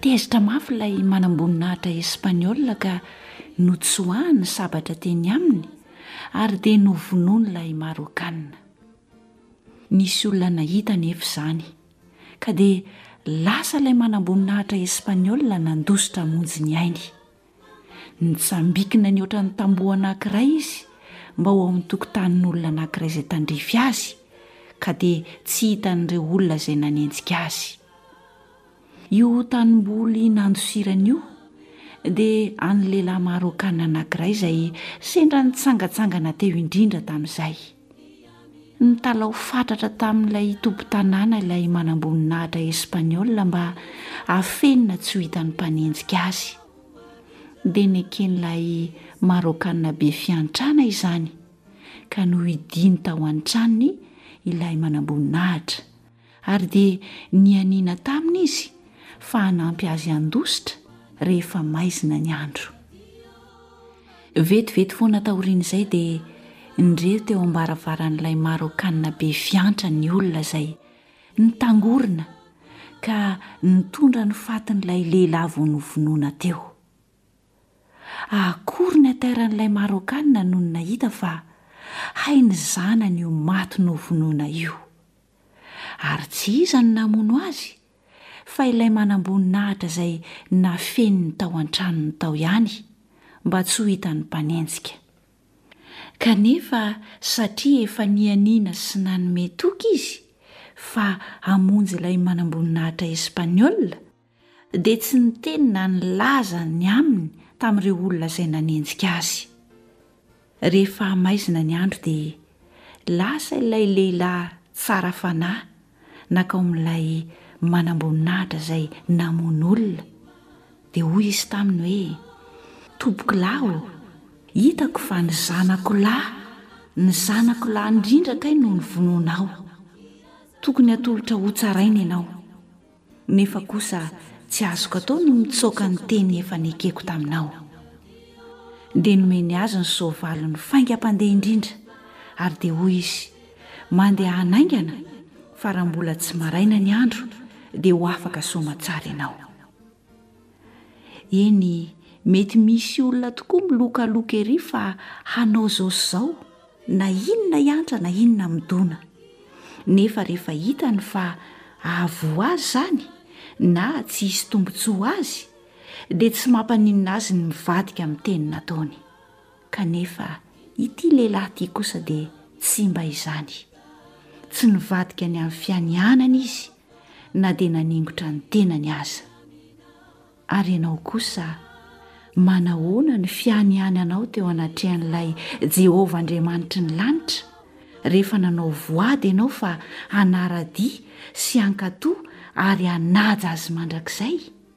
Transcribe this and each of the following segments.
Tezitra mafy ilay manamboninahitra Espaniola ka notsoahany ny sabatra teny aminy ary dia novonoin'ilay Marokana. Nisy olona nahita anefa izany ka dia lasa ilay manamboninahitra Espaniola nandositra hamonjy ny ainy. Nitsambikina nihoatra ny tamboho anankiray izy mba ho ao amin'ny tokotanin'olona anankiray izay tandrify azy, ka dia tsy hita an'ireo olona izay nanenjika azy. Io tanimboly nandosirany io dia an'ny lehilahy Marôkana anankiray izay sendra nitsangantsangana teo indrindra tamin'izay. Nitalaho fatratra tamin'ilay tompon-tanàna ilay manamboninahitra Espaniola mba hafenina tsy ho hitan'ny mpanenjika azy. Dia neken'ilay Maraokanina be fiantrana izany, ka nohidiany tao an-tranony ilay manamboninahitra. ary dia nianiana taminy izy fa hanampy azy handositra rehefa maizina ny andro. Vetivety foana taorian'izay dia nireo teo am-baravaran'ilay Marôkana be fiantra ny olona izay nitangorona ka nitondra ny fatin'ilay lehilahy vao novonoina teo. Akory ny hataran'ilay Marôkana nony nahita fa hay ny zanany io maty novonoina io. Ary tsy iza no namono azy fa ilay manamboninahitra izay nafeniny tao an-tranony tao ihany mba tsy ho hitan'ny mpanenjika. Kanefa satria efa nianiana sy nanome toky izy fa hamonjy ilay manamboninahitra Espaniola, dia tsy niteny na nilaza ny aminy tamin'ireo olona izay nanenjika azy. Rehefa maizina ny andro dia lasa ilay lehilahy tsara fanahy nankao amin'ilay manamboninahitra izay namono olona, dia hoy izy taminy hoe, Tompoko lahy ô, hitako fa ny zanako lahy, ny zanako lahy indrindra kay no novonoinao. Tokony hatolotra hotsaraina ianao. Nefa kosa tsy azoko atao ny mitsoaka ny teny efa nekeko taminao. Dia nomeny azy ny soavalon'ny faingam-pandeha indrindra, ary dia hoy izy, Mandehana haingana, fa raha mbola tsy maraina ny andro, dia ho afaka soamantsara ianao. Eny, mety misy olona tokoa milokaloka ery fa hanao izao sy izao, na inona hiantra na inona midona. Nefa rehefa hitany fa hahavoa azy izany na tsy hisy tombontsoa ho azy, dia tsy mampaninona azy ny mivadika amin'ny teny nataony. Kanefa ity lehilahy ity kosa dia tsy mba izany. Tsy nivadika ny amin'ny fianianany izy na dia naningotra ny tenany aza. Ary ianao kosa, manahoana ny fianiananao teo anatrehan'ilay Jehovah Andriamanitry ny lanitra, rehefa nanao voady ianao fa hanara-dia sy hankatò ary hanaja azy mandrakizay?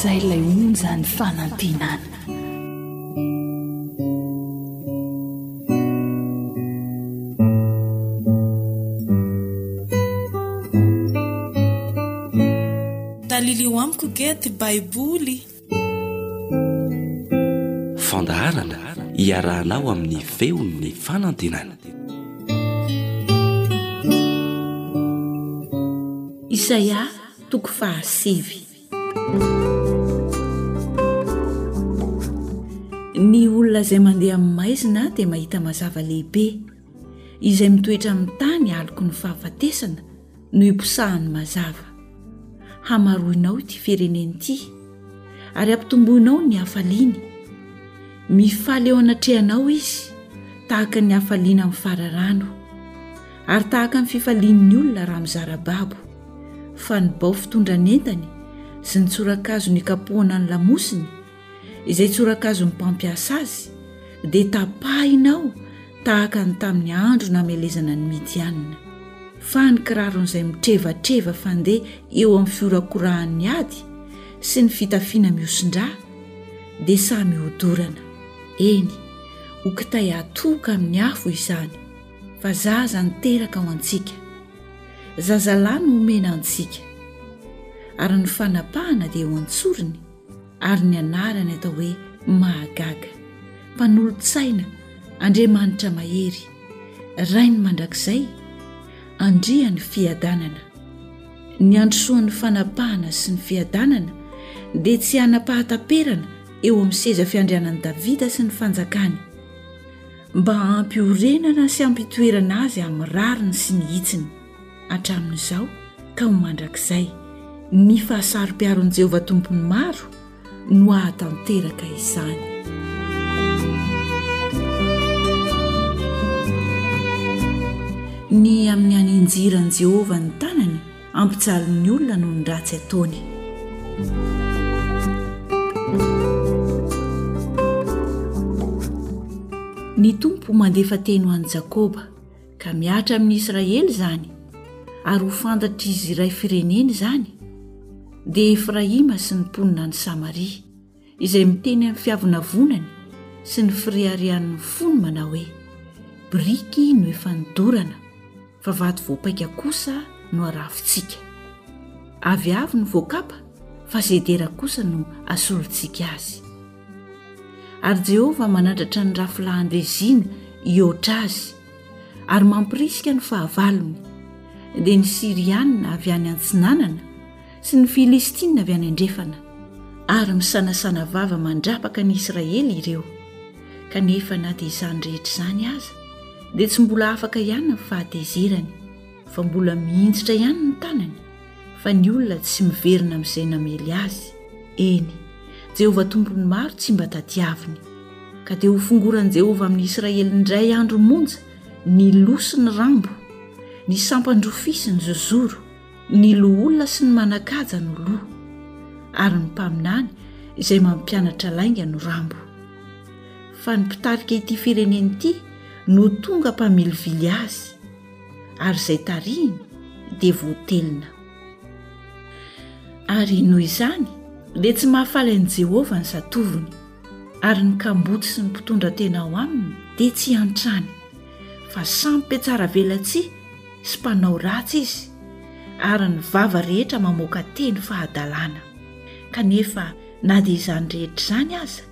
Zay ilay onjan'ny fanantenana. Talilio amiko ge ty baiboly. Fandaharana iarahanao amin'ny feon'ny fanantenana. Isaia Toko faha sivy. Ny olona izay mandeha amin'ny maizina dia mahita mazava lehibe. Izay mitoetra amin'ny tany aloky ny fahafatesana no iposahan'ny mazava. Hamaroinao ity firenena ity, ary hampitomboinao ny hafaliany. Mifaly eo anatrehanao izy, tahaka ny hafaliana amin'ny fararano. ary tahaka ny fifalian'ny olona raha mizara babo fa ny bao fitondra ny entany sy ny tsorakazo nikapohana ny lamosiny izay tsorakazo ny mpampiasa azy dia tapahina ao tahaka ny tamin'ny andro namelezana ny midianina fa ny kiraron'izay mitrevatreva fandeha eo amin'ny fiorakorahan'ny ady sy ny fitafiana mihosin-dra dia samy hodorana eny ho kitay atoka amin'ny afo izany fa zaza ny teraka ao antsika zazalahy no homena antsika ary ny fanapahana dia ho antsorony ary ny anarany atao hoe mahagaga mpanolotsaina andriamanitra mahery rainy mandrakizay andriany fiadanana ny androsoan'ny fanapahana sy ny fiadanana dia tsy hanapahataperana eo amin'ny seza fiandrianan'i davida sy ny fanjakany mba hampiorenana sy hampitoerana azy amin'ny rariny sy ny hitsiny hatramin'izao ka ho mandrakizay ny fahasaropiaron'i Jehovah Tompon'ny maro no hahatanteraka izany. Ny amin'ny haninjiran'i Jehovah ny tanany Hampijaly ny olona noho ny ratsy ataony. Ny Tompo mandefa teny ho an'i Jakoba, ka mihatra amin'i Israely izany, ary ho fantatr'izy iray firenena izany, dia Efraima sy ny mponina any Samaria. izay miteny amin'ny fiavonavonany sy ny fireharehan'ny fony manao hoe biriky no efa nidorana fa vato voapaika kosa no arafintsika avy avy no voakapa fa zedera kosa no asolontsika azy ary jehovah manandratra ny rafilahandrezina ihoatra azy ary mampirisika ny fahavalony dia ny syrianina avy any antsinanana sy ny filistina avy any andrefana ary misanasana vava mandrapaka ny israely ireo kanefa na dia izany rehetra izany aza dia tsy mbola afaka ihany ny fahatezerany fa mbola mihinjitra ihany ny tanany fa ny olona tsy miverina amin'izay namely azy eny jehovah tompony maro tsy mba tadiaviny ka dia ho fongoran'i jehovah amin'ny israely indray andro monja ny loha sy ny rambo ny sampandrofisy ny zozoro Ny loholona sy ny manan-kaja no loha, ary ny mpaminany izay mampianatra lainga no rambo. Fa ny mpitarika ity firenena ity no tonga mpamilivily azy, ary izay tarihiny dia voatelina. Ary noho izany dia tsy mahafaly an'i Jehovah ny zatovony, ary ny kamboty sy ny mpitondra tena ao aminy dia tsy hiantrany, fa sampy mpiatsaravelatsihy, sy mpanao ratsy izy ary ny vava rehetra mamoaka teny fahadalana. Kanefa na dia izany rehetra izany aza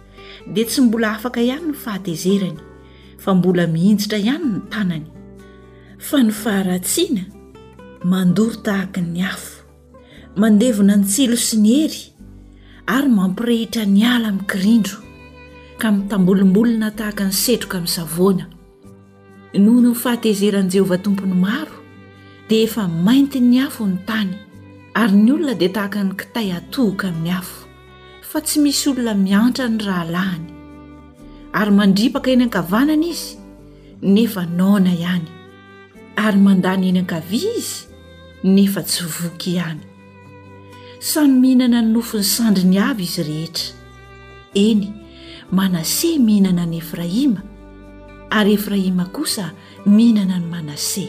dia tsy mbola afaka ihany ny fahatezerany fa mbola mihinjitra ihany ny tanany. Fa ny faharatsiana mandoro tahaka ny afo, mandevona ny tsilo sy ny hery ary mampirehitra ny ala mikirindro ka mitambolimbolina tahaka ny setroka misavoana. Noho ny ho fahatezeran'i Jehovah Tompon'ny maro, dia efa maintin'ny afo ny tany, ary ny olona dia tahaka ny kitay atohoka amin'ny afo, fa tsy misy olona miantra ny rahalahiny. Ary mandripaka eny ankavanana izy, nefa noana ihany, ary mandany eny ankavia izy, nefa tsy voky ihany. Samy mihinana ny nofon'ny sandriny avy izy rehetra. Eny, Manase mihinana an'i Efraima, ary Efraima kosa mihinana an'i Manase,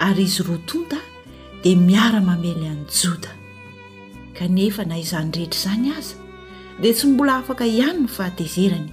ary izy roa tonta dia miara-mamely an'i Joda. Kanefa na izany rehetra izany aza, dia tsy mbola afaka ihany ny fahatezerany.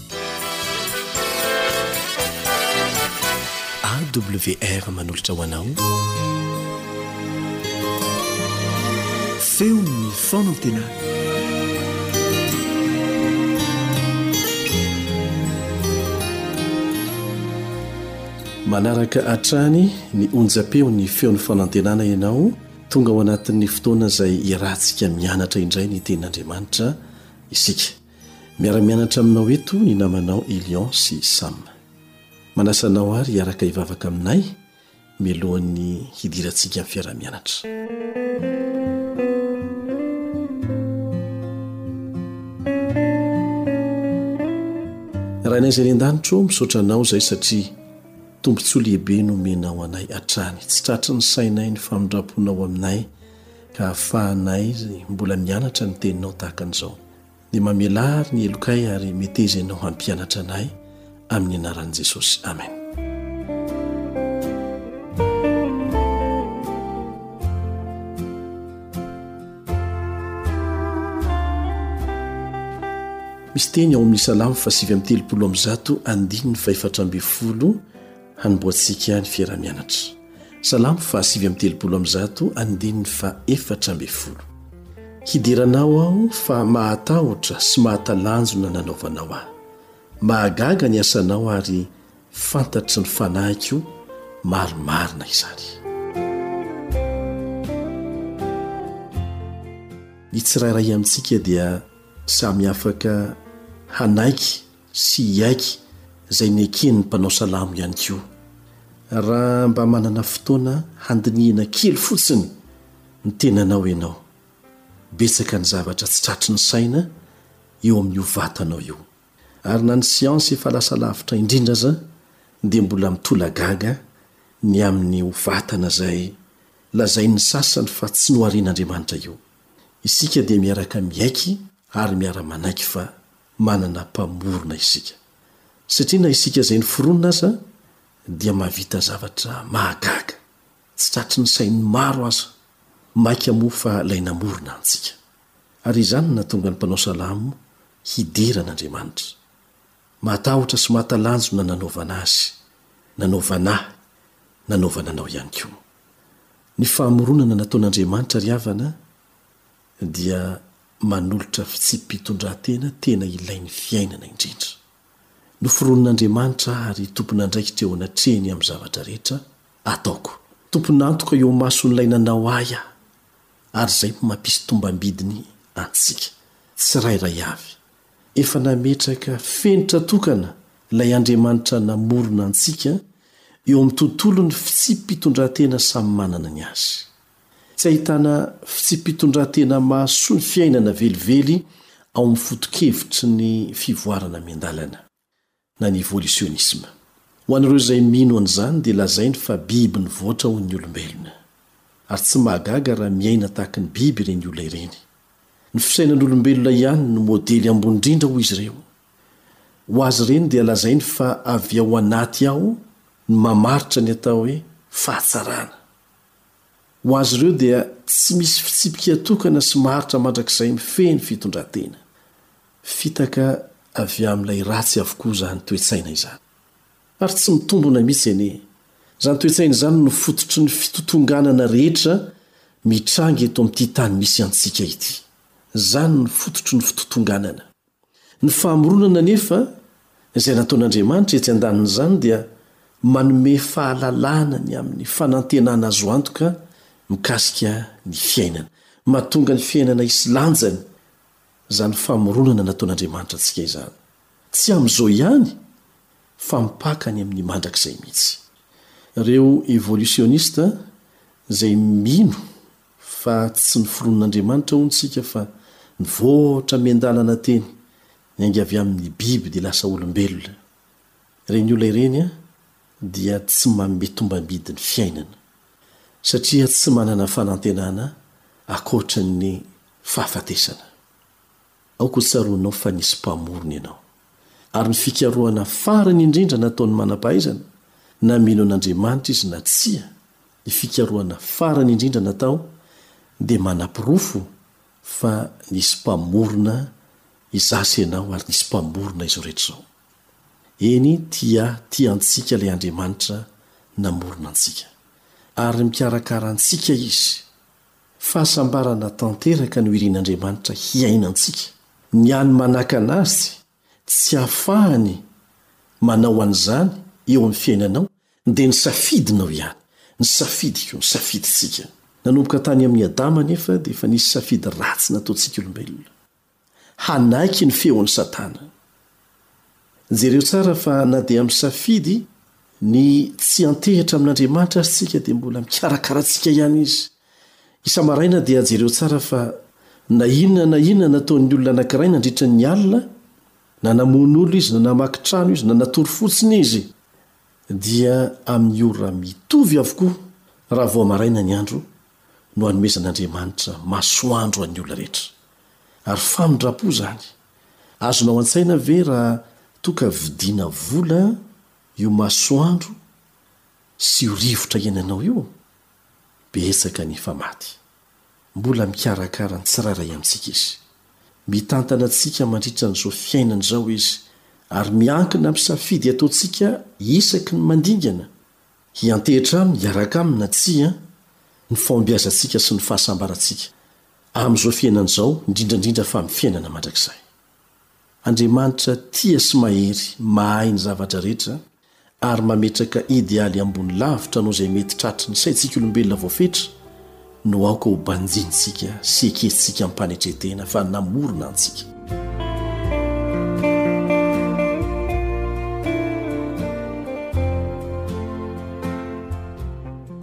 AWR manolotra ho anao feon'ny fanantenana. Manaraka hatrany ny onjam-peon'ny feon'ny fanantenana ianao, tonga ao anatin'ny fotoana izay iarahantsika mianatra indray ny tenin'Andriamanitra isika. Miara-mianatra aminao eto ny namanao Elion sy Sam. Manasa anao àry hiaraka hivavaka aminay mialohan'ny hidirantsika amin'ny fiaraha-mianatra. Rainay izay any an-danitra ô, misaotra anao izay satria tombontsoa lehibe no omenao anay hatrany. Tsy tratry ny sainay ny famindram-ponao aminay ka ahafahanay mbola mianatra ny Teninao tahaka an'izao. dia mamelà àry ny helokay ary meteza ianao hampianatra anay amin'ny anaran'i Jesosy. Amen. misy teny ao amin'ny salamo fa sivy amin'ny telopolo amin'ny zato andininy fa efatra ambin'ny folo Hanombohantsika ny fiaraha-mianatra. Salamo faha sivy amby telopolo amby zato andininy faha efatra ambin'ny folo. Hidera Anao aho fa mahatahotra sy mahatalanjona ny anaovanao ahy. Mahagaga ny asanao ary fantatry ny fanahiko marimarina izany. Ny tsirairay amintsika dia samy afaka hanaiky sy hiaiky izay neken'ny mpanao salamo ihany koa. Raha mba manana fotoana handinihina kely fotsiny ny tenanao ianao, betsaka ny zavatra tsy tratry ny saina eo amin'io vatanao io. Ary na ny siansa efa lasa lavitra indrindra aza dia mbola mitolagaga ny amin'io vatana izay lazain'ny sasany fa tsy noharian'Andriamanitra io. Isika dia miaraka miaiky ary miara-manaiky fa Manana Mpamorona isika, satria na isika izay noforonina aza dia mahavita zavatra mahagaga, tsy tratry ny sain'ny maro aza, mainka moa fa Ilay namorona antsika. Ary izany no nahatonga ny mpanao salamo hidera an'Andriamanitra. Mahatahotra sy mahatalanjona nanaovana azy, nanaovana ahy, nanaovana anao ihany koa. Ny fahamoronana nataon'Andriamanitra ry havana dia manolotra fitsipi-pitondrantena tena ilain'ny fiainana indrindra. Noforonin'Andriamanitra ahy ry tompon'andraikitra eo anatrehany amin'ny zavatra rehetra ataoko. Tompon'antoka eo amason'Ilay nanao ahy aho, ary izay no mampisy tombambidiny antsika tsirairay avy. Efa nametraka fenitra tokana Ilay Andriamanitra namorona antsika eo amin'ny tontolon'ny fitsipi-pitondrantena samy manana ny azy. Tsy ahitana fitsipi-pitondran-tena mahasoa ny fiainana velively ao amin'ny foto-kevitry ny fivoarana miandalana, na ny evolisionisma. Ho an'ireo izay mino an'izany dia lazainy fa biby nivoatra ho ny olombelona. Ary tsy mahagaga raha miaina tahaka ny biby ireny olona ireny. Ny fisainan'olombelona ihany no modely ambony indrindra hoy izy ireo. Ho azy ireny dia lazainy fa avy ao anaty ao no mamaritra ny atao hoe fahatsarana. Ho azy ireo dia tsy misy fitsipika tokana sy maharitra mandrakizay mifehy ny fitondran-tena. Fitaka avy amin'ilay ratsy avokoa izany toe-tsaina izany. Ary tsy mitombona mihitsy anie. Izany toe-tsaina izany no fototry ny fitotonganana rehetra mitranga eto amin'ity tany misy antsika ity. Izany no fototry ny fitotonganana. Ny famoronana anefa izay nataon'Andriamanitra etsy an-danin'izany dia manome fahalalana ny amin'ny fanantenana azo antoka mikasika ny fiainana. Mahatonga ny fiainana hisy lanjany izany famoronana nataon'Andriamanitra antsika izany. Tsy amin'izao ihany fa mpaka any amin'ny mandrakizay mihitsy. Ireo evolisionista izay mino Fa tsy noforonin'Andriamanitra hono isika fa nivoatra miandalana teny, niainga avy amin'ny biby dia lasa olombelona. Ireny olona ireny dia tsy manome tombam-bidy ny fiainana, satria tsy manana fanantenana ankoatran'ny fahafatesana. Aoka ho tsaroanao fa nisy Mpamorona ianao. Ary ny fikarohana farany indrindra nataon'ny manam-pahaizana, na mino an'Andriamanitra izy na tsia, ny fikarohana farany indrindra natao dia manaporofo fa nisy Mpamorona Izaho sy ianao ary nisy Mpamorona izao rehetra izao. Eny, tia, tia antsika ilay Andriamanitra namorona antsika. Ary mikarakara antsika Izy. Fahasambarana tanteraka no irin'Andriamanitra hiainantsika. Ny an'ny manakana Azy tsy afahany manao an'izany eo amin'ny fiainanao dia ny safidinao ihany, ny safidiko, ny safidintsika. Nanomboka tany amin'i Adama anefa dia efa nisy safidy ratsy nataontsika olombelona. Hanaiky ny feon'i Satana. Jereo tsara fa na dia misafidy ny tsy hiantehitra amin'Andriamanitra aza isika dia mbola mikarakara antsika ihany izy. Isa-maraina dia jereo tsara fa na inona na inona nataon'ny olona anankiray nandritra ny alina, na namono olona izy na namaky trano izy na natory fotsiny izy, dia amin'ny ora mitovy avokoa raha vao maraina ny andro no anomezan'Andriamanitra masoandro an'ny olona rehetra. Ary famindram-po izany. Azonao an-tsaina ve raha toa ka vidiana vola io masoandro sy io rivotra iainanao io? Betsaka ny efa maty. Mbola mikarakara ny tsirairay amintsika Izy. Mitantana antsika mandritra an'izao fiainana izao Izy, ary miankina amin'ny safidy ataontsika isaky ny mandingana Hiantehitra Aminy hiaraka Aminy na tsia ny fahombiazantsika sy ny fahasambarantsika, amin'izao fiainana izao, indrindra indrindra fa amin'ny fiainana mandrakizay. Andriamanitra tia sy mahery, mahay ny zavatra rehetra, ary mametraka idealy ambony lavitra noho izay mety tratry ny saintsik'olombelona voafetra, no aoka ho banjintsika sy ekentsika am-panetretena fa namorona antsika.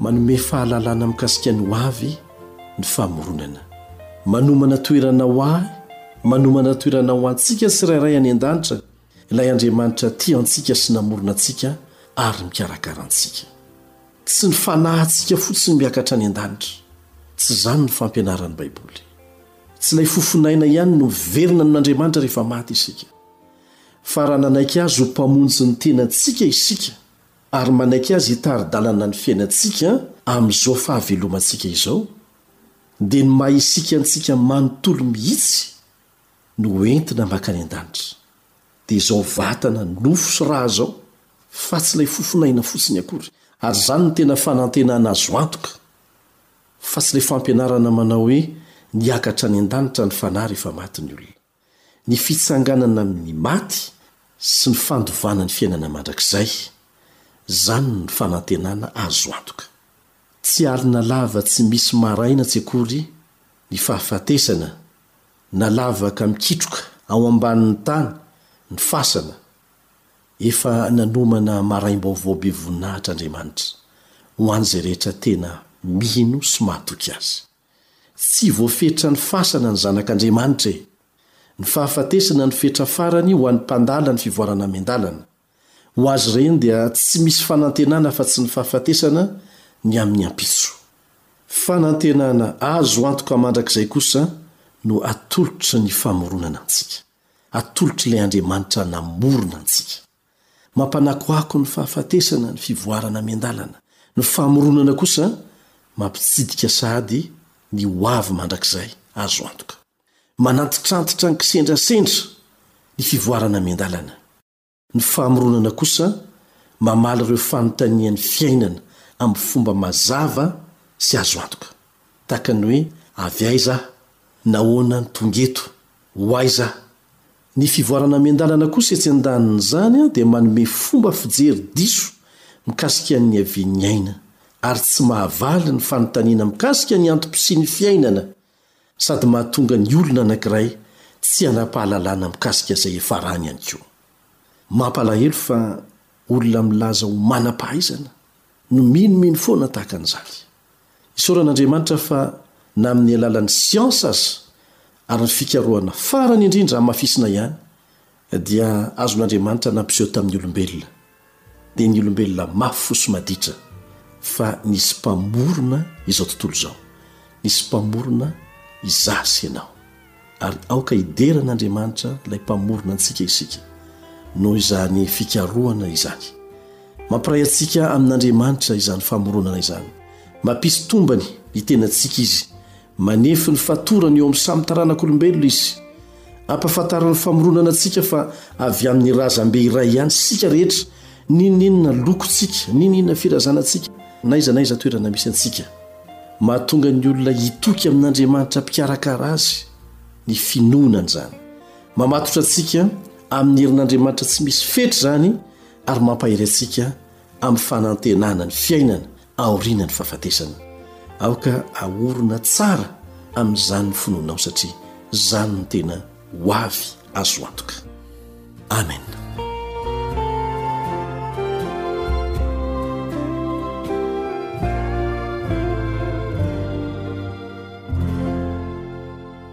Manome fahalalana mikasika ny ho avy ny famoronana. Manomana toerana ho ahy, manomana toerana ho antsika tsirairay any an-danitra ilay Andriamanitra tia antsika sy namorona antsika ary mikarakara antsika. Tsy ny fanahintsika fotsiny miakatra any an-danitra. Tsy izany ny fampianaran'ny Baiboly. Tsy ilay fofon'aina ihany no miverina amin'Andriamanitra rehefa maty isika. Fa raha nanaiky azy ho Mpamonjy ny tenantsika isika ary manaiky azy hitari-dalana ny fiainantsika amin'izao fahavelomantsika izao, dia ny maha isika antsika manontolo mihitsy no entina mankany an-danitra. Dia izao vatana, nofo sy ra izao, fa tsy ilay fofon'aina fotsiny akory. Ary izany no tena fanantenana azo antoka, fa tsy ilay fampianarana manao hoe niakatra any an-danitra ny fanahy rehefa maty ny olona. Ny fitsanganana amin'ny maty sy ny fandovana ny fiainana mandrakizay, izany no fanantenana azo antoka. Tsy alina lava tsy misy maraina tsy akory ny fahafatesana. Na lavaka mikitroka ao ambanin'ny tany ny fasana, efa nanomana maraim-baovao be voninahitra Andriamanitra ho an'izay rehetra tena mino sy mahatoky Azy. Tsy voafetran'ny fasana ny Zanak'Andriamanitra e! Ny fahafatesana no fetra farany ho an'ny mpandala ny fivoarana miandalana. Ho azy ireny dia tsy misy fanantenana afa-tsy ny fahafatesana ny amin'ny ampitso. Fanantenana azo antoka mandrakizay kosa no atolotry ny famoronana antsika, atolotr'ilay Andriamanitra namorona antsika. Mampanakoako ny fahafatesana ny fivoarana miandalana, ny famoronana kosa mampitsidika sahady ny ho avy mandrakizay azo antoka. Manantitrantitra an-kisendrasendra ny fivoarana miandalana. Ny famoronana kosa mamaly ireo fanontanian'ny fiainana amin'ny fomba mazava sy azo antoka, tahaka ny hoe avy aiza aho? Nahoana no tonga eto? Ho aiza aho? Ny fivoarana miandalana kosa etsy an-danin'izany dia manome fomba fijery diso mikasika ny niavian'ny aina, ary tsy mahavaly ny fanontaniana mikasika ny antom-pisian'ny fiainana sady mahatonga ny olona anankiray tsy hanam-pahalalana mikasika izay hiafarany ihany koa. Mampalahelo fa olona milaza ho manam-pahaizana no minomino foana tahaka an'izany. Isaorana Andriamanitra fa na amin'ny alalan'ny siansa aza ary ny fikarohana farany indrindra hamafisina ihany Dia azon'Andriamanitra nampiseho tamin'ny olombelona, dia ny olombelona mafy fo sy maditra, fa nisy Mpamorona izao tontolo izao. Nisy Mpamorona izaho sy ianao. Ary aoka hidera an'Andriamanitra ilay Mpamorona antsika isika, noho izany fikarohana izany. Mampiray antsika amin'Andriamanitra izany famoronana izany. Mampisy tombany ny tenantsika Izy Manefy ny fatorany eo amin'ny samy taranak'olombelona izy. Ampahafantarin'ny famoronana antsika fa avy amin'ny razambe iray ihany isika rehetra, n'inon'inona lokontsika, n'inon'inona firazanantsika, n'aiza n'aiza toerana misy antsika. Mahatonga ny olona hitoky amin'Andriamanitra mpikarakara azy ny finoana an'izany. Mamatotra antsika amin'ny herin'Andriamanitra tsy misy fetra izany ary mampahery antsika amin'ny fanantenana ny fiainana aoriana ny fahafatesana. Aoka haorina tsara amin'izany ny finoanao satria izany no tena ho avy azo antoka. Amen.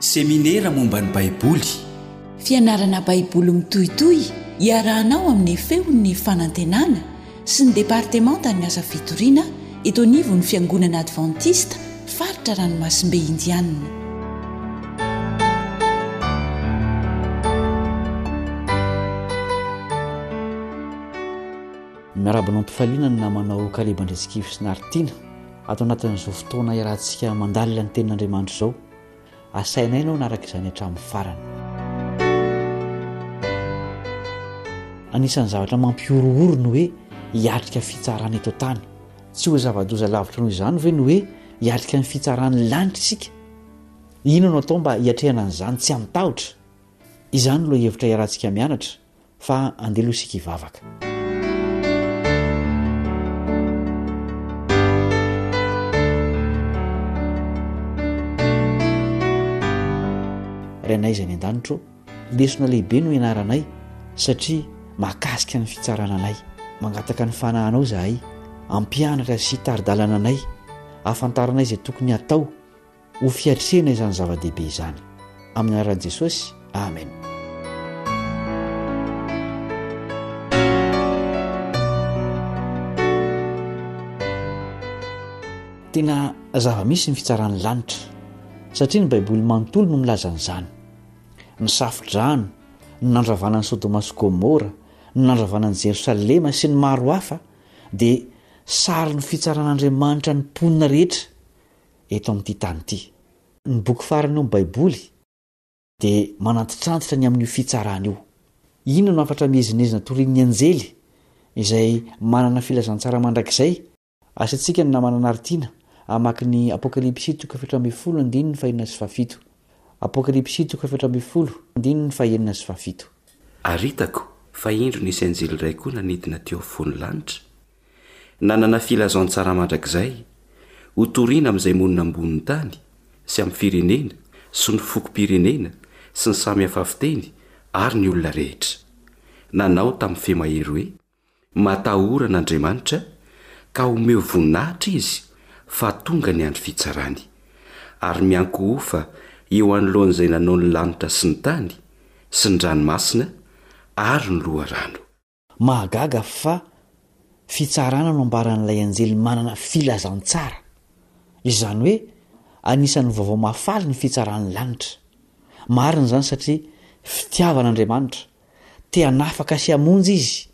Seminera momba ny Baiboly. Fianarana Baiboly mitohitohy iarahanao amin'ny Feon'ny Fanantenana sy ny Departemantan'ny Asa Fitoriana eto anivon'ny Fiangonana Advantista Faritra Ranomasimbe Indianina. Miarahaba anao am-pifaliana ny namanao Caleb Andriantsikivy sy Naritiana ato anatin'izao fotoana iarahantsika mandalina ny tenin'Andriamanitra izao. Asainay ianao hanaraka izany hatramin'ny farany. Anisan'ny zavatra mampihorohoro ny hoe hiatrika fitsarana eto an-tany. Tsy ho zava-doza lavitra noho izany ve ny hoe hiatrika ny fitsaran'ny lanitra isika? Inona no atao mba hiatrehana an'izany tsy amin-tahotra? Izany no lohahevitra iarahantsika mianatra. fa andeha aloha isika hivavaka. Rainay izay any an-danitra ô, lesona lehibe no ianaranay satria mahakasika ny fitsarana anay. Mangataka ny fanahanao izahay, hampianatra sy hitari-dalana anay, hahafantaranay izay tokony hatao Ho fiatrehina izany zava-dehibe izany. Amin'ny anaran'i Jesosy, amen. Tena zava-misy ny fitsaran'ny lanitra, satria ny Baiboly manontolo no milaza an'izany. Ny safo-drano, ny nandravana an'i Sodoma sy Gomora, ny nandravana an'i Jerosalema sy ny maro hafa dia sarin'ny fitsaran'Andriamanitra ny mponina rehetra. eto amin'ity tany ity. Ny boky farany ao amin'ny Baiboly dia manantitrantitra ny amin'io fitsarana io. Inona no hafatra miezinezina torian'ny anjely izay manana filazantsara mandrakizay? Asiantsika ny namana Nartiana hamaky ny Apokalypsy toko efatra ambin'ny folo andininy fahenina sy fahafito. Apokalypsy toko efatra ambin'ny folo andininy fahenina sy fahafito. Ary hitako, fa indro nisy anjely iray koa nanidina teo afovoan'ny lanitra, Nanana filazantsara mandrakizay hotorina amin'izay monina ambonin'ny tany sy amin'ny firenena sy ny fokom-pirenena sy ny samy hafa fiteny ary ny olona rehetra. Nanao tamin'ny fe mahery hoe, Matahorana Andriamanitra, ka omeo voninahitra Izy fa tonga ny andro fitsarany. Ary miankohofa eo anoloan'izay nanao ny lanitra sy ny tany sy ny ranomasina ary ny loharano. Mahagaga fa fitsarana no ambaran'ilay anjely manana filazantsara. Izany hoe anisan'ny vaovao mahafaly ny fitsaran'ny lanitra. Marina izany satria fitiavana Andriamanitra, te hanafaka sy hamonjy Izy,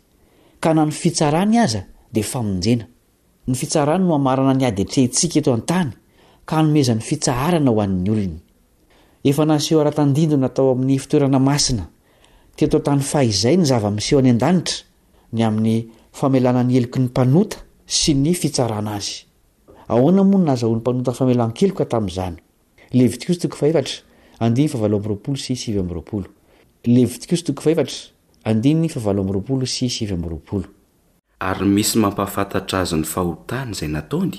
ka na ny fitsarany aza dia famonjena. Ny fitsarany no hamarana ny ady atrehintsika eto an-tany ka hanomezany fitsaharana ho an'ny olony. Efa naseho ara-tandindona tao amin'ny fitoerana masina teto an-tany fahizay ny zava-miseho any an-danitra ny amin'ny famelana ny heloky ny mpanota sy ny fitsarana azy. Ahoana moa no nahazahoan'ny mpanota famelan-keloka tamin'izany? Levitiosy toko fahefatra, andininy fahavalo amby roapolo sy sivy amby roapolo. Levitiosy toko fahefatra, andininy fahavalo amby roapolo sy sivy amby roapolo. ary misy mampahafantatra azy ny fahotany izay nataony,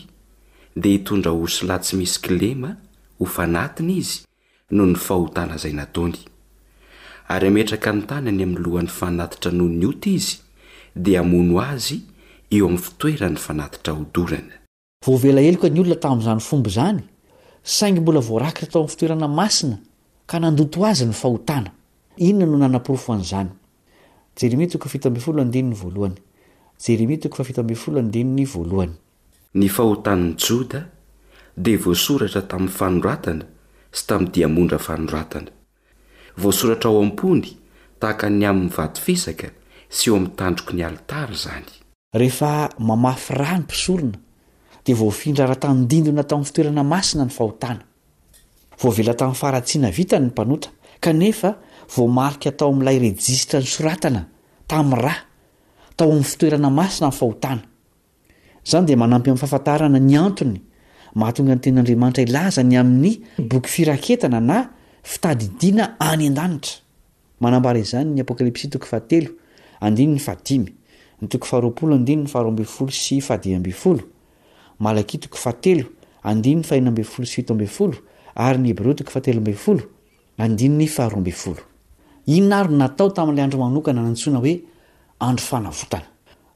dia hitondra osilahy tsy misy kilema ho fanatiny izy noho ny fahotana izay nataony. Ary hametraka ny tanany amin'ny lohan'ny fanatitra noho ny ota izy, dia hamono azy eo amin'ny fitoeran'ny fanatitra hodorana. Voavela heloka ny olona tamin'izany fomba izany, saingy mbola voarakitra tao amin'ny fitoerana masina, ka nandoto azy ny fahotana. Inona no nanaporofo an'izany? Jeremia toko fahafito ambin'ny folo andininy voalohany Jeremia toko fahafito ambin'ny folo andininy voalohany. Ny fahotan'ny Joda dia voasoratra tamin'ny fanoratana sy tamin'ny diamondra fanoratana. Voasoratra ao am-pony tahaka ny amin'ny vato fisaka sy eo amin'ny tandroky ny alitara izany. Rehefa mamafy ra ny mpisorona, dia voafindra ara-tandindona tao amin'ny fitoerana masina ny fahotana. Voavela tamin'ny faharatsiana vitany ny mpanota, kanefa voamarika tao amin'ilay rejisitra nisoratana tamin'ny ra tao amin'ny fitoerana masina ny fahotana. Izany dia manampy amin'ny fahafantarana ny antony mahatonga ny Tenin'Andriamanitra hilaza ny amin'ny boky Firaketana na Fitadidiana any an-danitra. Manambara izany ny Apokalypsy toko fahatelo, andininy fahadimy, ny toko faharoapolo, andininy faharoa ambin'ny folo sy fahadimy ambin'ny folo, Malakia toko fahatelo, andininy fahenina ambin'ny folo sy fito ambin'ny folo, ary ny Hebreo toko fahatelo ambin'ny folo, Andininy faharoa ambin'ny folo. Inona àry no natao tamin'ilay andro manokana nantsoina hoe Andro Fanavotana?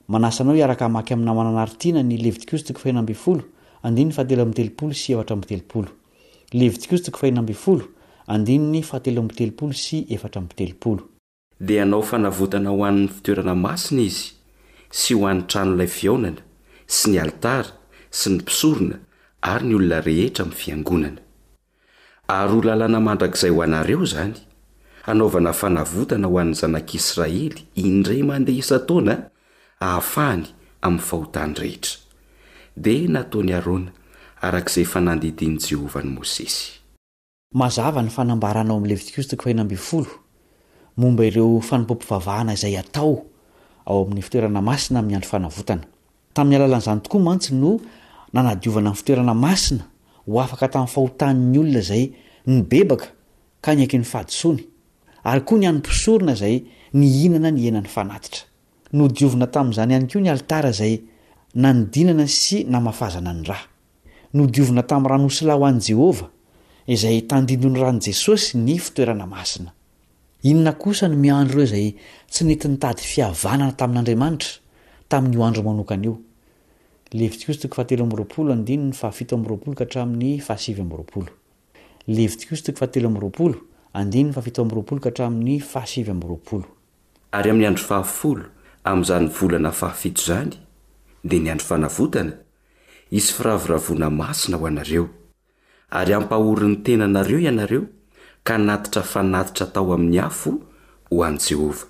Manasa anao hiaraka hamaky aminà mananaritiana ny Levitikosy toko fahenina ambin'ny folo, andininy fahatelo amby telopolo sy efatra amby telopolo. Levitikosy toko fahenina ambin'ny folo, andininy fahatelo amby telopolo sy efatra amby telopolo. dia hanao fanavotana ho an'ny fitoerana masina izy sy ho an'ny tranolay fihaonana sy ny alitara sy ny mpisorona ary ny olona rehetra amin'ny fiangonana. Ary ho lalàna mandrakizay ho anareo izany, hanaovana fanavotana ho an'ny zanak'Israely indray mandeha isan-taona ahafahany amin'ny fahotany rehetra. Dia nataon'i Arona araka izay efa nandidian'i Jehovah an'i Mosesy. Mazava ny fanambarana ao amin'ny Levitikosy toko faheno ambin'ny folo momba ireo fanompoam-pivavahana izay hatao ao amin'ny fitoerana masina amin'ny Andro Fanavotana. Tamin'ny alalan'izany tokoa mantsy no nanadiovana ny fitoerana masina ho afaka tamin'ny fahotan'ny olona izay nibebaka ka niaiky ny fahadisoany, ary koa ny an'ny mpisorona izay nihinana ny henan'ny fanatitra. Nodiovina tamin'izany ihany koa ny alitara izay nanodinana sy namafazana ny ra. nodiovina tamin'ny ran'osilahy ho an'i Jehovah, izay tandindon'ny ran'i Jesosy ny fitoerana masina. Inona kosa no miandry ireo izay tsy nety nitady fihavanana tamin'Andriamanitra tamin'io andro manokana io? Levitiosy toko fahatelo amby roapolo andininy fahafito amby roapolo ka hatramin'ny fahasivy amby roapolo. Levitiosy toko fahatelo amby roapolo andininy fahafito amby roapolo ka hatramin'ny fahasivy amby roapolo. Ary amin'ny andro fahafolo amin'izany volana fahafito izany, dia ny andro fanavotana, Hisy firavoravoana masina ho anareo, ary hampahory ny tenanareo ianareo ka hanatitra fanatitra atao amin'ny afo ho an'i Jehovah.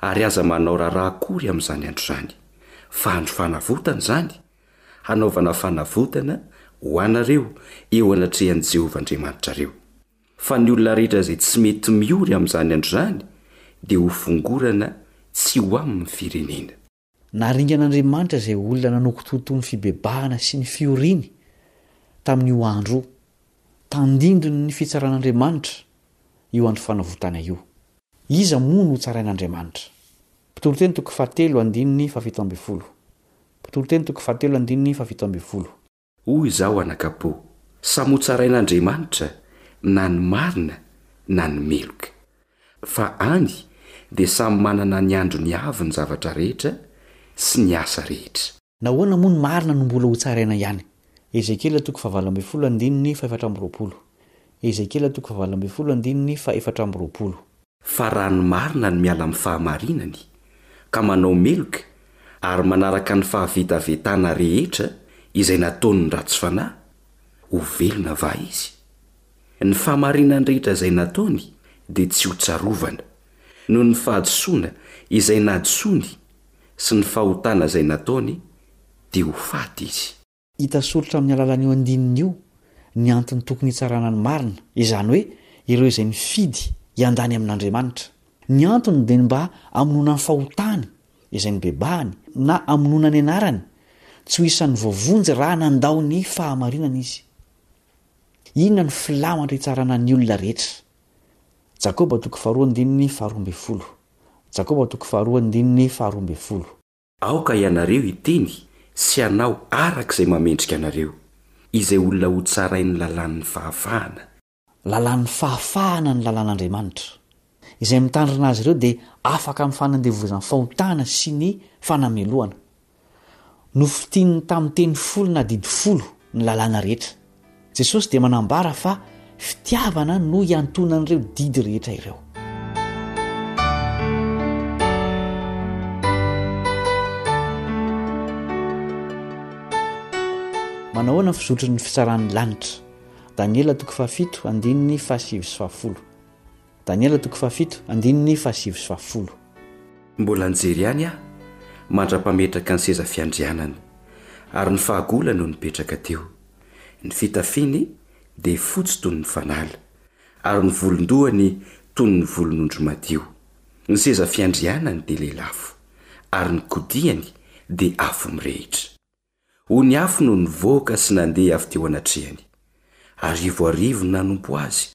Ary aza manao raharaha akory amin'izany andro izany, fa andro fanavotana izany, hanaovana fanavotana ho anareo eo anatrehan'i Jehovah Andriamanitrareo. Fa ny olona rehetra izay tsy mety miory amin'izany andro izany dia hofongorana tsy ho amin'ny firenena. Naringan'Andriamanitra izay olona nanokototo ny fibebahana sy ny fihoriany tamin'io andro io. Tandindon'ny fitsaran'Andriamanitra io andro fanavotana io. Iza moa no hotsarain'Andriamanitra? Mpitoriteny toko fahatelo andininy fahafito ambin'ny folo Mpitoriteny toko fahatelo andininy fahafito ambin'ny folo. Hoy izaho anak'Apo, samy hotsarain'Andriamanitra na ny marina na ny meloka. Fa any dia samy manana ny androny avy ny zavatra rehetra sy ny asa rehetra. Nahoana moa ny marina no mbola hotsaraina ihany? Ezekiela toko fahavalo ambin'ny folo andininy fahefatra amby roapolo Ezekiela toko fahavalo ambin'ny folo andininy fahefatra amby roapolo. Fa raha ny marina no miala amin'ny fahamarinany, ka manao meloka ary manaraka ny fahavetavetana rehetra izay nataon'ny ratsy fanahy, ho velona va izy? Ny fahamarinany rehetra izay nataony dia tsy ho tsarovana, noho ny fahadisoana izay nahadisoany sy ny fahotana izay nataony, dia ho faty izy. Hita soritra amin'ny alalan'io andininy io ny antony tokony hitsarana ny marina, izany hoe ireo izay mifidy hiandany amin'Andriamanitra. Ny antony dia ny mba hamonoana ny fahotany izay nibebahany na hamonoana ny anarany tsy ho isan'ny voavonjy raha nandao ny fahamarinana izy. Inona no filamatra hitsarana ny olona rehetra? Jakoba toko faharoa andininy faharoa ambin'ny folo Jakoba toko faharoa andininy faharoa ambin'ny folo. Aoka ianareo hiteny sy hanao araka izay mamendrika anareo, izay olona hotsarain'ny lalàn'ny fahafahana. Lalàn'ny fahafahana ny lalàn'Andriamanitra. Izay mitandrina azy ireo dia afaka amin'ny fanandevozan'ny fahotana sy ny fanamelohana. Nofintininy tamin'ny teny folo na didy folo ny lalàna rehetra. Jesosy dia manambara fa fitiavana no iantonan'ireo didy rehetra ireo. Manahoana ny fizotry ny fitsaran'ny lanitra? Daniela toko fahafito, andininy fahasivy sy fahafolo. Daniela toko fahafito, andininy fahasivy sy fahafolo. Mbola nijery ihany aho mandra-pametraka ny seza fiandrianany, ary ny fahagola no nipetraka teo. Ny fitafiny dia fotsy toy ny fanala, ary ny volon-dohany toy ny volon'ondry madio. Ny seza fiandrianany dia lelafo, ary ny kodiany dia afo mirehitra. Ony afo no nivoaka sy nandeha avy teo anatrehany. Arivoarivo nanompo azy.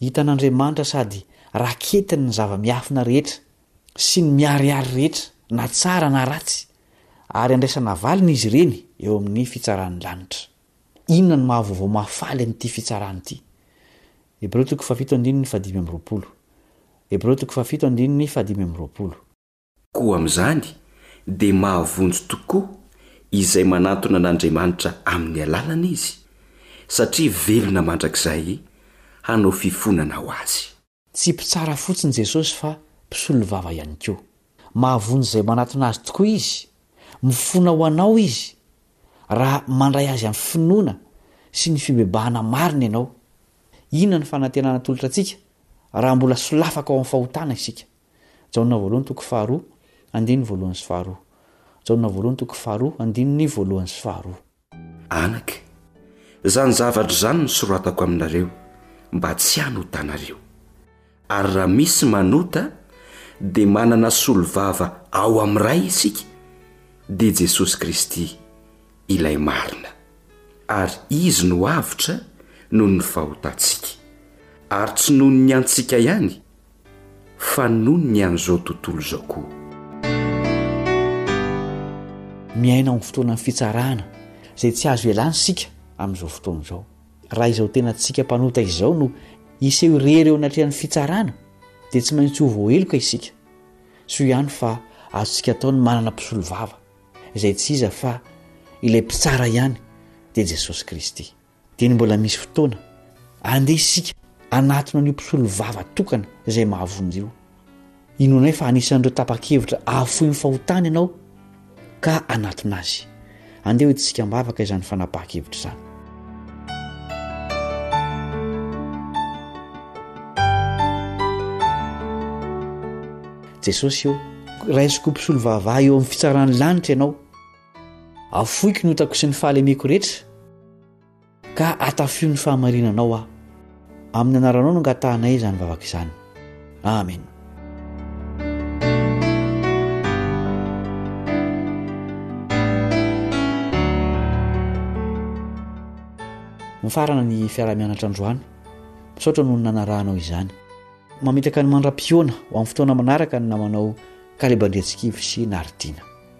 Hitan'Andriamanitra sady raketiny ny zava-miafina rehetra sy ny miharihary rehetra, na tsara na ratsy, ary handraisana valiny izy ireny eo amin'ny fitsaran'ny lanitra. Inona no mahavaovao mahafaly an'ity fitsarana ity? Hebreo toko fahafito andininy fahadimy amby roapolo. Hebreo toko fahafito andininy fahadimy amby roapolo. Koa amin'izany dia mahavonjy tokoa izay manantona an'Andriamanitra amin'ny alalany izy, satria velona mandrakizay hanao fifonana ho azy. Tsy mpitsara fotsiny Jesosy fa mpisolo vava ihany koa. Mahavonjy izay manatona azy tokoa izy. Mifona ho anao izy raha mandray azy amin'ny finoana sy ny fibebahana marina ianao. Inona ny fanantenana atolotra antsika raha mbola solafaka ao amin'ny fahotana isika? Jaona voalohany toko faharoa, andininy voalohany sy faharoa. Jaona voalohany toko faharoa, andininy voalohany sy faharoa. Anaka, izany zavatra izany no soratako aminareo, mba tsy hanotanareo. Ary raha misy manota, dia manana solovava ao amin'ny Ray isika, dia Jesosy Kristy, Ilay marina. Ary Izy no avotra noho ny fahotantsika, ary tsy noho ny antsika ihany, fa noho ny an'izao tontolo izao koa. Miaina ao amin'ny fotoanan'ny fitsarana izay tsy azo ialana isika amin'izao fotoana izao. Raha izao tenantsika mpanota izao no hiseho irery eo anatrehan'ny fitsarana dia tsy maintsy ho voaheloka isika. Soa ihany fa azontsika atao ny manana mpisolovava, izay tsy iza fa ilay Mpitsara ihany dia Jesosy Kristy. dia ny mbola misy fotoana, andeha isika hanatona an'io mpisolovava tokana izay mahavonjy io. Inoanay fa anisan'ireo tapa-kevitra ahafoy ny fahotany ianao ka hanatona azy. Andeha hoidintsika am-bavaka izany fanapahan-kevitra izany. Jesosy ô, raisiko ho mpisolovava eo amin'ny fitsaran'ny lanitra ianao. Afoiko ny otako sy ny fahalemeko rehetra, ka atafio ny fahamarinanao aho. Amin'ny anaranao no angatahanay izany vavaka izany. Amena. Mifarana ny fiaraha-mianatra androany. Misaotra noho ny nanarahanao izany. Mametraka ny mandra-pihaona ho amin'ny fotoana manaraka ny namanao Kaleba Andriantsikivy sy Naridiana.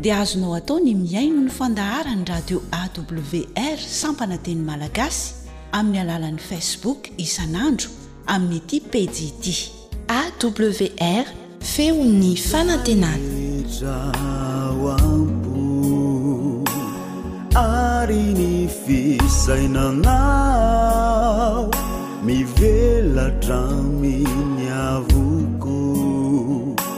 dia azonao atao ny mihaino ny fandaharan'ny radio AWR sampana teny malagasy amin'ny alalan'ny Facebook isan'andro amin'ity pejy ity. AWR, Feon'ny fanantenana.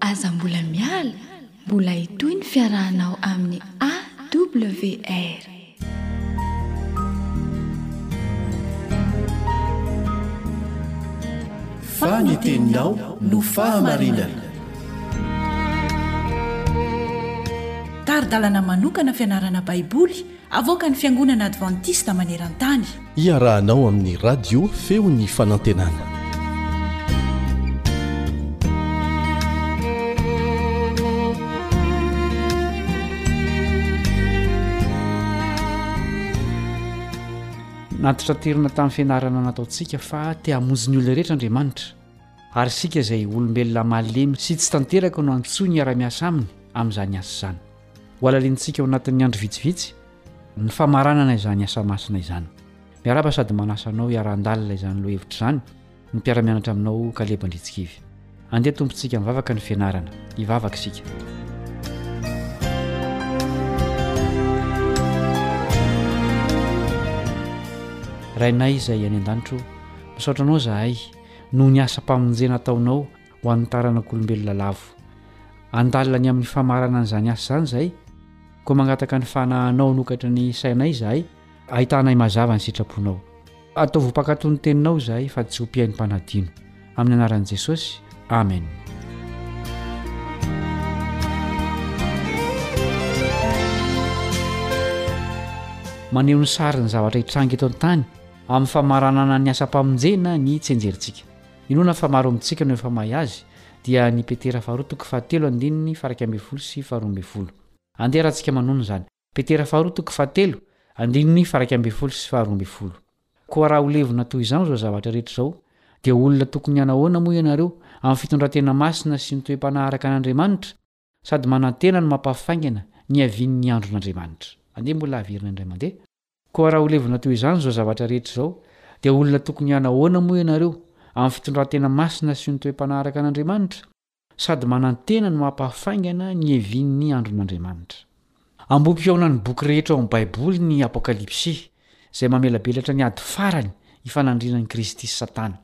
Aza mbola miala, mbola hitohy ny fiarahanao amin'ny AWR. Fa ny teninao no fahamarinana. Tari-dalana manokana fianarana Baiboly Avoakan'ny Fiangonana Advantista maneran-tany. Iarahanao amin'ny Radio Feon'ny Fanantenana. Nantitraterina tamin'ny fianarana nataontsika fa te hamonjy ny olona rehetra Andriamanitra, ary isika izay olombelona malemy sy tsy tanteraka no antsoiny hiara-miasa aminy amin'izany asa izany. Ho alalinintsika ao anatin'ny andro vitsivitsy ny famaranana izany asa masina izany. Miarahaba sady manasa anao hiara-handalina izany lohahevitra izany ny mpiara-mianatra aminao Kaleba Andritsikivy. Andeha tompontsika mivavaka ny fianarana. Hivavaka isika. rainay izay any an-danitro misaotra anao zahay noho ny asa-pamonjena ataonao ho an'ny taranak'olombelona lavo. Andalina ny amin'ny famarana an'izany asa izany izahay, koa mangataka ny fanahanao hanokatra ny sainay izahay, hahitanay mazava ny sitraponao. Ataovy ho mpankatò ny teninao izahay, fa tsy ho mpihaino mpanadino. Amin'ny anaran'i Jesosy, amena. Maneho ny sarin'ny zavatra hitranga eto an-tany amin'ny famaranana ny asam-pamonjena ny tsenjerintsika. Inoana fa maro amintsika no efa mahay azy, dia ny Petera faharoa toko fahatelo andininy faha iraika ambin'ny folo sy faharoa ambin'ny folo. Andeha arahantsika manono izany. Petera faharoa toko fahatelo andininy faha iraika ambin'ny folo sy faharoa ambin'ny folo. Koa raha ho levona toy izany izao zavatra rehetra izao, dia olona tokony hanahoana moa ianareo, amin'ny fitondran-tena masina sy ny toe-panahy araka an'Andriamanitra? Sady manantena no mampahafaingana ny hiavian'ny andron'Andriamanitra. Andeha mbola haverina indray mandeha. Koa raha holevina toy izany izao zavatra rehetra izao, dia olona tokony hanao ahoana moa ianareo, amin'ny fitondran-tena masina sy ny toe-panaraka an'Andriamanitra? Sady manantena no mampahafaingana ny hiavian'ny andron'Andriamanitra. Ambohi-pihaonan'ny boky rehetra ao amin'ny Baiboly ny Apokalypsy, izay mamelabelatra ny ady farany ifanandrinan'i Kristy sy Satana.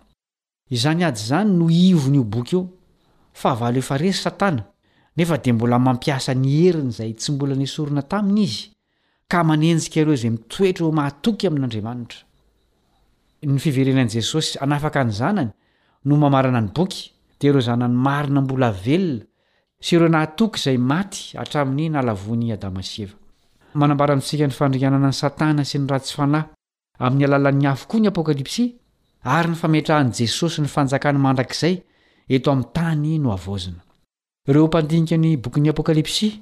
Izany ady izany no ivon'io boky io. Fahavalo efa resy Satana, nefa dia mbola mampiasa ny heriny izay tsy mbola nesorina taminy izy ka manenjika ireo izay mitoetra ho mahatoky amin'Andriamanitra. Ny fiverenan'i Jesosy hanafaka ny zanany no mamarana ny boky, dia ireo zanany marina mbola velona sy ireo nahatoky izay maty hatramin'ny nahalavoan'i Adama sy Eva. Manambara amintsika ny fandringanana an'i Satana sy ny ratsy fanahy amin'ny alalan'ny afo koa ny Apokalypsy, ary ny fametrahan'i Jesosy ny Fanjakany mandrakizay eto amin'ny tany no havaozina. Ireo mpandinika ny bokin'ny Apokalypsy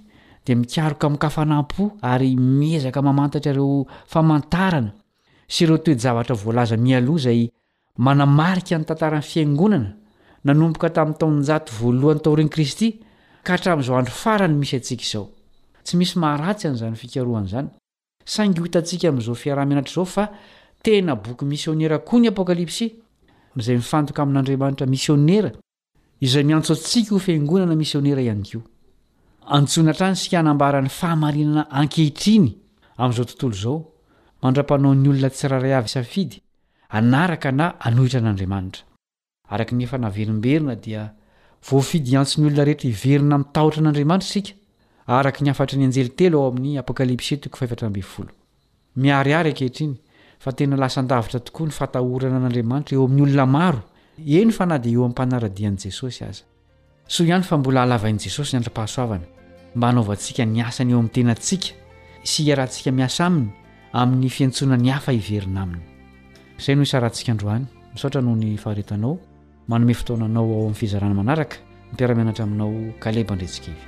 dia mikaroka amin-kafanam-po ary miezaka mamantatra ireo famantarana sy ireo toe-javatra voalaza mialoha izay manamarika ny tantaran'ny Fiangonana nanomboka tamin'ny taonjato voalohany taorian'i Kristy ka hatramin'izao andro farany misy antsika izao. Tsy misy maharatsy an'izany fikarohana izany. Saingy ho hitantsika amin'izao fiaraha-menatra izao fa tena boky misionera koa ny Apokalypsy, izay mifantoka amin'Andriamanitra misionera izay miantso antsika ho fiangonana misionera ihany koa. Antsoina hatrany isika hanambara ny fahamarinana ankehitriny amin'izao tontolo izao, mandra-panaon'ny olona tsirairay avy safidy hanaraka na hanohitra an'Andriamanitra. Araka ny efa naverimberina dia voafidy hiantso ny olona rehetra hiverina amin'ny tahotra an'Andriamanitra isika, araka ny hafatry ny anjely telo ao amin'ny Apokalypsy toko fahefatra ambin'ny folo. Miharihary ankehitriny fa tena lasan-davitra tokoa ny fatahorana an'Andriamanitra eo amin'ny olona maro, eny fa na dia eo am-panara-dian'i Jesosy aza. Soa ihany fa mbola halavain'i Jesosy ny androm-pahasoavana mba hanaovantsika ny asany eo amin'ny tenantsika sy hiarahantsika miasa aminy amin'ny fiantsoana ny hafa hiverina aminy. Izay no isarantsika androany. Misaotra noho ny faharetanao. Manome fotoana anao ao amin'ny fizarana manaraka ny mpiara-mianatra aminao Caleb Andretsikivy.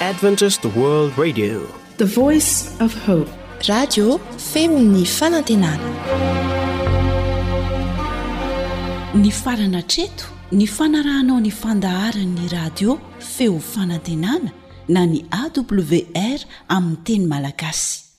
Adventist World Radio The Voice of Hope Radio Femon'ny Fanantenana Ny farana treto ny fanarahanao ny fandaharan'ny radio feo fanantenana na ny awr amin'ny teny malagasy